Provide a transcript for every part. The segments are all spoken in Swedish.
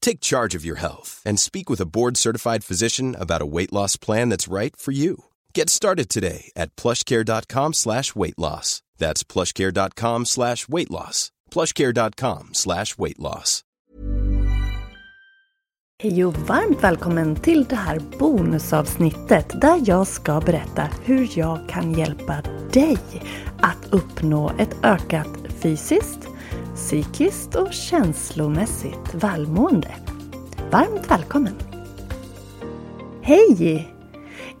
Take charge of your health and speak with a board-certified physician about a weight loss plan that's right for you. Get started today at plushcare.com slash weight loss. That's plushcare.com slash weight loss. plushcare.com slash weight loss. Hej och varmt välkommen till det här bonusavsnittet där jag ska berätta hur jag kan hjälpa dig att uppnå ett ökat fysiskt, psykiskt och känslomässigt välmående. Varmt välkommen! Hej!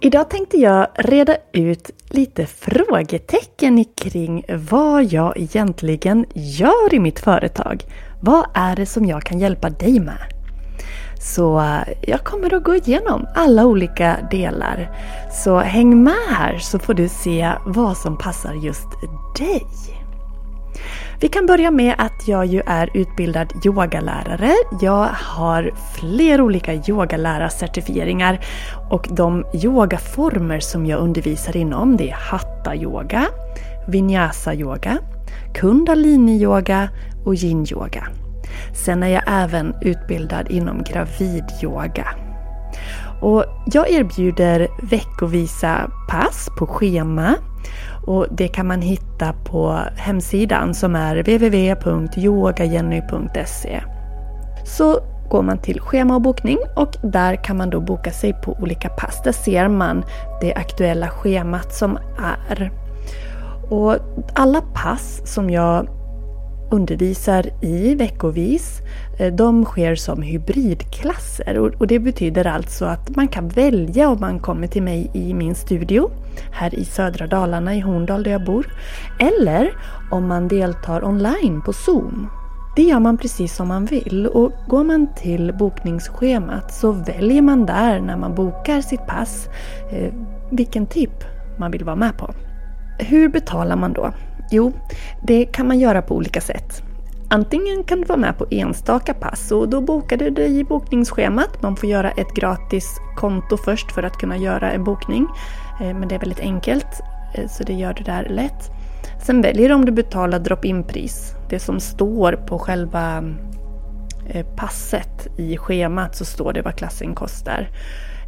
Idag tänkte jag reda ut lite frågetecken kring vad jag egentligen gör i mitt företag. Vad är det som jag kan hjälpa dig med? Så eh, jag kommer att gå igenom alla olika delar. Så häng med här så får du se vad som passar just dig. Vi kan börja med att jag ju är utbildad yogalärare. Jag har flera olika yogalärarcertifieringar och de yogaformer som jag undervisar inom det är hatta-yoga, Vinyasa yoga, Kundalini yoga och Yin yoga. Sen är jag även utbildad inom gravidyoga. Och jag erbjuder veckovisa pass på schema och det kan man hitta på hemsidan som är www.yogajenny.se. Så går man till schema och bokning och där kan man då boka sig på olika pass. Där ser man det aktuella schemat som är. Och alla pass som jag undervisar i veckovis. Eh, de sker som hybridklasser och det betyder alltså att man kan välja om man kommer till mig i min studio här i södra Dalarna i Horndal där jag bor. Eller om man deltar online på Zoom. Det gör man precis som man vill och går man till bokningsschemat så väljer man där när man bokar sitt pass eh, vilken typ man vill vara med på. Hur betalar man då? Jo, det kan man göra på olika sätt. Antingen kan du vara med på enstaka pass och då bokar du dig i bokningsschemat. Man får göra ett gratis konto först för att kunna göra en bokning. Eh, men det är väldigt enkelt, eh, så det gör du där lätt. Sen väljer du om du betalar drop-in-pris. Det som står på själva eh, passet i schemat så står det vad klassen kostar.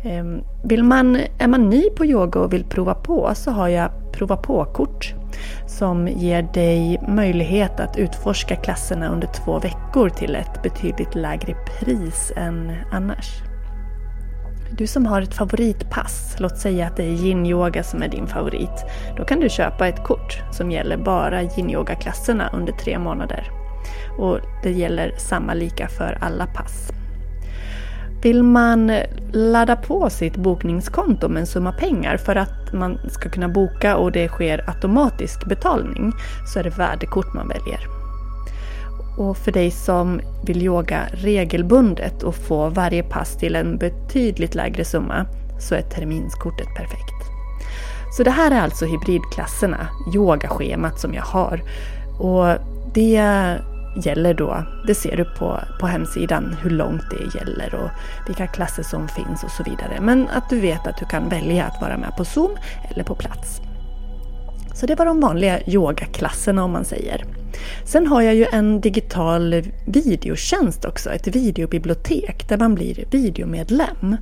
Ehm, vill man, är man ny på yoga och vill prova på så har jag prova på-kort som ger dig möjlighet att utforska klasserna under två veckor till ett betydligt lägre pris än annars. Du som har ett favoritpass, låt säga att det är yin-yoga som är din favorit, då kan du köpa ett kort som gäller bara yin-yoga-klasserna under tre månader. Och det gäller samma lika för alla pass. Vill man ladda på sitt bokningskonto med en summa pengar för att man ska kunna boka och det sker automatisk betalning så är det värdekort man väljer. Och för dig som vill yoga regelbundet och få varje pass till en betydligt lägre summa så är terminskortet perfekt. Så det här är alltså hybridklasserna, yogaschemat som jag har. Och det gäller då, det ser du på, på hemsidan hur långt det gäller och vilka klasser som finns och så vidare. Men att du vet att du kan välja att vara med på Zoom eller på plats. Så det var de vanliga yogaklasserna om man säger. Sen har jag ju en digital videotjänst också, ett videobibliotek där man blir videomedlem.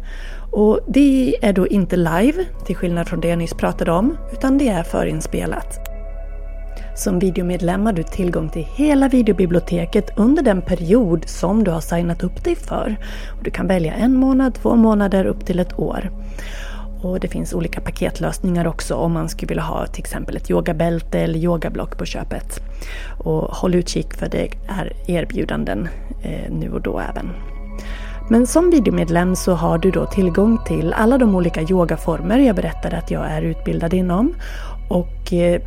Och det är då inte live, till skillnad från det jag nyss pratade om, utan det är förinspelat. Som videomedlem har du tillgång till hela videobiblioteket under den period som du har signat upp dig för. Du kan välja en månad, två månader, upp till ett år. Och det finns olika paketlösningar också om man skulle vilja ha till exempel ett yogabälte eller yogablock på köpet. Och håll utkik för det är erbjudanden eh, nu och då även. Men som videomedlem så har du då tillgång till alla de olika yogaformer jag berättade att jag är utbildad inom. Och eh,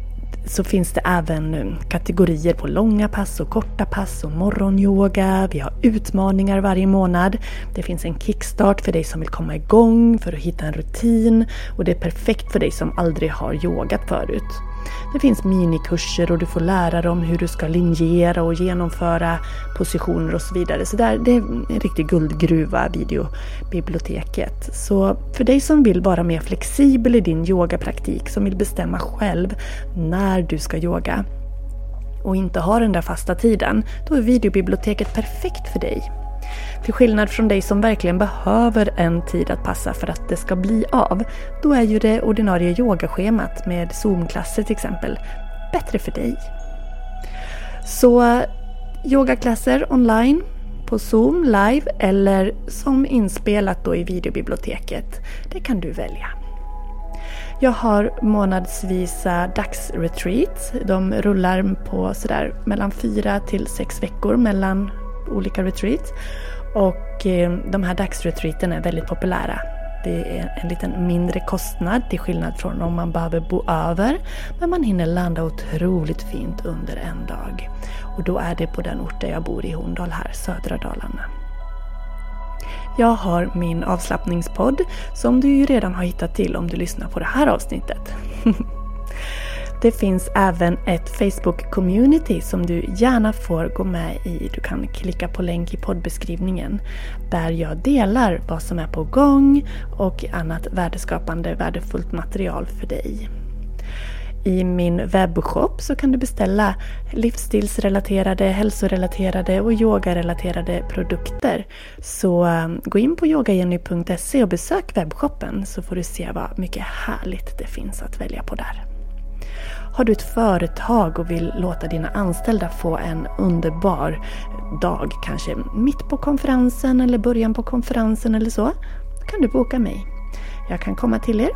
så finns det även eh, kategorier på långa pass och korta pass och morgonyoga. Vi har utmaningar varje månad. Det finns en kickstart för dig som vill komma igång, för att hitta en rutin och det är perfekt för dig som aldrig har yogat förut. Det finns minikurser och du får lära dig om hur du ska linjera och genomföra positioner och så vidare. Så där, det är en riktig guldgruva, videobiblioteket. Så för dig som vill vara mer flexibel i din yogapraktik, som vill bestämma själv när du ska yoga och inte har den där fasta tiden, då är videobiblioteket perfekt för dig. Till skillnad från dig som verkligen behöver en tid att passa för att det ska bli av, då är ju det ordinarie yogaschemat med zoomklasser till exempel bättre för dig. Så yogaklasser online på Zoom live eller som inspelat då i videobiblioteket. Det kan du välja. Jag har månadsvisa dagsretreats. De rullar på sådär mellan fyra till sex veckor mellan olika retreats. Och eh, de här dagsretreaten är väldigt populära. Det är en liten mindre kostnad till skillnad från om man behöver bo över. Men man hinner landa otroligt fint under en dag. Och då är det på den ort där jag bor i Horndal här, södra Dalarna. Jag har min avslappningspodd som du ju redan har hittat till om du lyssnar på det här avsnittet. Det finns även ett Facebook-community som du gärna får gå med i. Du kan klicka på länk i poddbeskrivningen där jag delar vad som är på gång och annat värdeskapande, värdefullt material för dig. I min webbshop så kan du beställa livsstilsrelaterade, hälsorelaterade och yogarelaterade produkter. Så ehm, gå in på yogajenny.se och besök webbshoppen så får du se vad mycket härligt det finns att välja på där. Har du ett företag och vill låta dina anställda få en underbar dag, kanske mitt på konferensen eller början på konferensen eller så, då kan du boka mig. Jag kan komma till er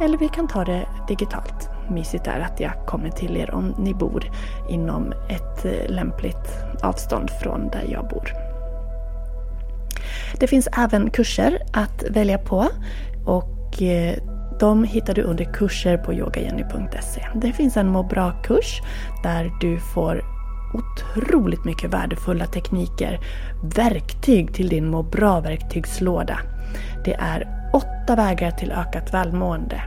eller vi kan ta det digitalt. Mysigt är att jag kommer till er om ni bor inom ett eh, lämpligt avstånd från där jag bor. Det finns även kurser att välja på och eh, de hittar du under kurser på yogajenny.se. Det finns en må bra-kurs där du får otroligt mycket värdefulla tekniker, verktyg till din må bra-verktygslåda. Det är åtta vägar till ökat välmående.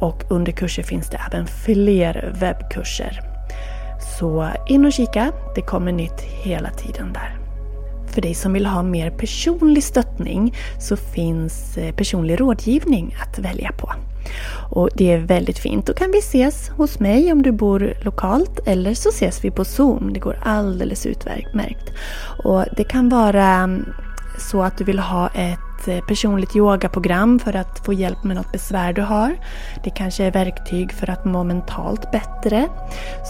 Och under kurser finns det även fler webbkurser. Så in och kika, det kommer nytt hela tiden där. För dig som vill ha mer personlig stöttning så finns eh, personlig rådgivning att välja på. Och det är väldigt fint. Då kan vi ses hos mig om du bor lokalt eller så ses vi på Zoom. Det går alldeles utmärkt. Och det kan vara mm, så att du vill ha ett Eh, personligt yogaprogram för att få hjälp med något besvär du har. Det kanske är verktyg för att må mentalt bättre.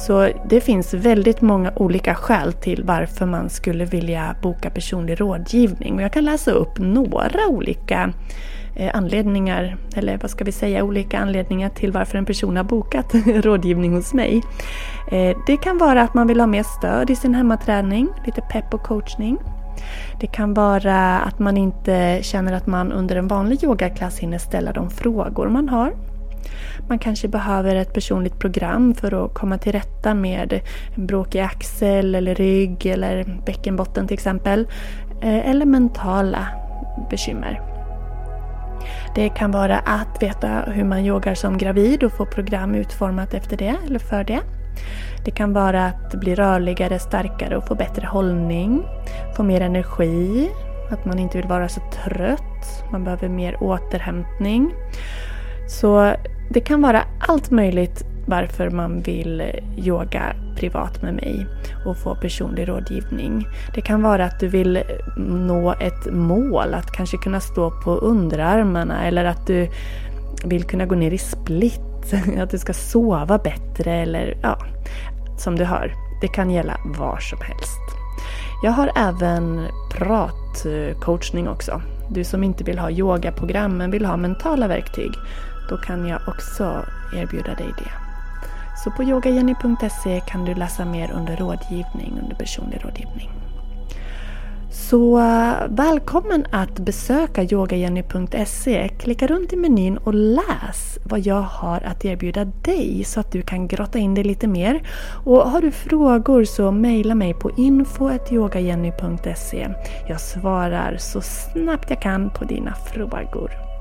Så det finns väldigt många olika skäl till varför man skulle vilja boka personlig rådgivning. Och jag kan läsa upp några olika eh, anledningar, eller vad ska vi säga, olika anledningar till varför en person har bokat rådgivning hos mig. Eh, det kan vara att man vill ha mer stöd i sin hemmaträning, lite pepp och coachning. Det kan vara att man inte känner att man under en vanlig yogaklass hinner ställa de frågor man har. Man kanske behöver ett personligt program för att komma till rätta med en bråkig axel eller rygg eller bäckenbotten till exempel. Eh, eller mentala bekymmer. Det kan vara att veta hur man yogar som gravid och få program utformat efter det eller för det. Det kan vara att bli rörligare, starkare och få bättre hållning, få mer energi, att man inte vill vara så trött, man behöver mer återhämtning. Så det kan vara allt möjligt varför man vill yoga privat med mig. och få personlig rådgivning. Det kan vara att du vill nå ett mål, att kanske kunna stå på underarmarna eller att du vill kunna gå ner i split, att du ska sova bättre eller ja, som du hör, det kan gälla var som helst. Jag har även pratcoachning också. Du som inte vill ha yogaprogram men vill ha mentala verktyg, då kan jag också erbjuda dig det. Så på yogajenny.se kan du läsa mer under rådgivning, under personlig rådgivning. Så eh, välkommen att besöka yogajenny.se. Klicka runt i menyn och läs vad jag har att erbjuda dig så att du kan grotta in dig lite mer. Och har du frågor så mejla mig på info.yogajenny.se. Jag svarar så snabbt jag kan på dina frågor.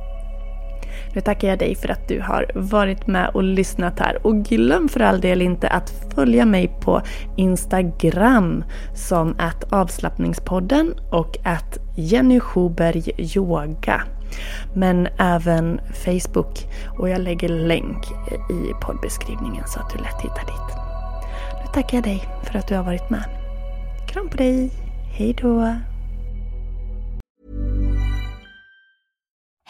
Nu tackar jag dig för att du har varit med och lyssnat här. Och glöm för all del inte att följa mig på Instagram som att avslappningspodden och att Jenny Schuberg Yoga. Men även Facebook och jag lägger länk i poddbeskrivningen så att du lätt hittar dit. Nu tackar jag dig för att du har varit med. Kram på dig. Hej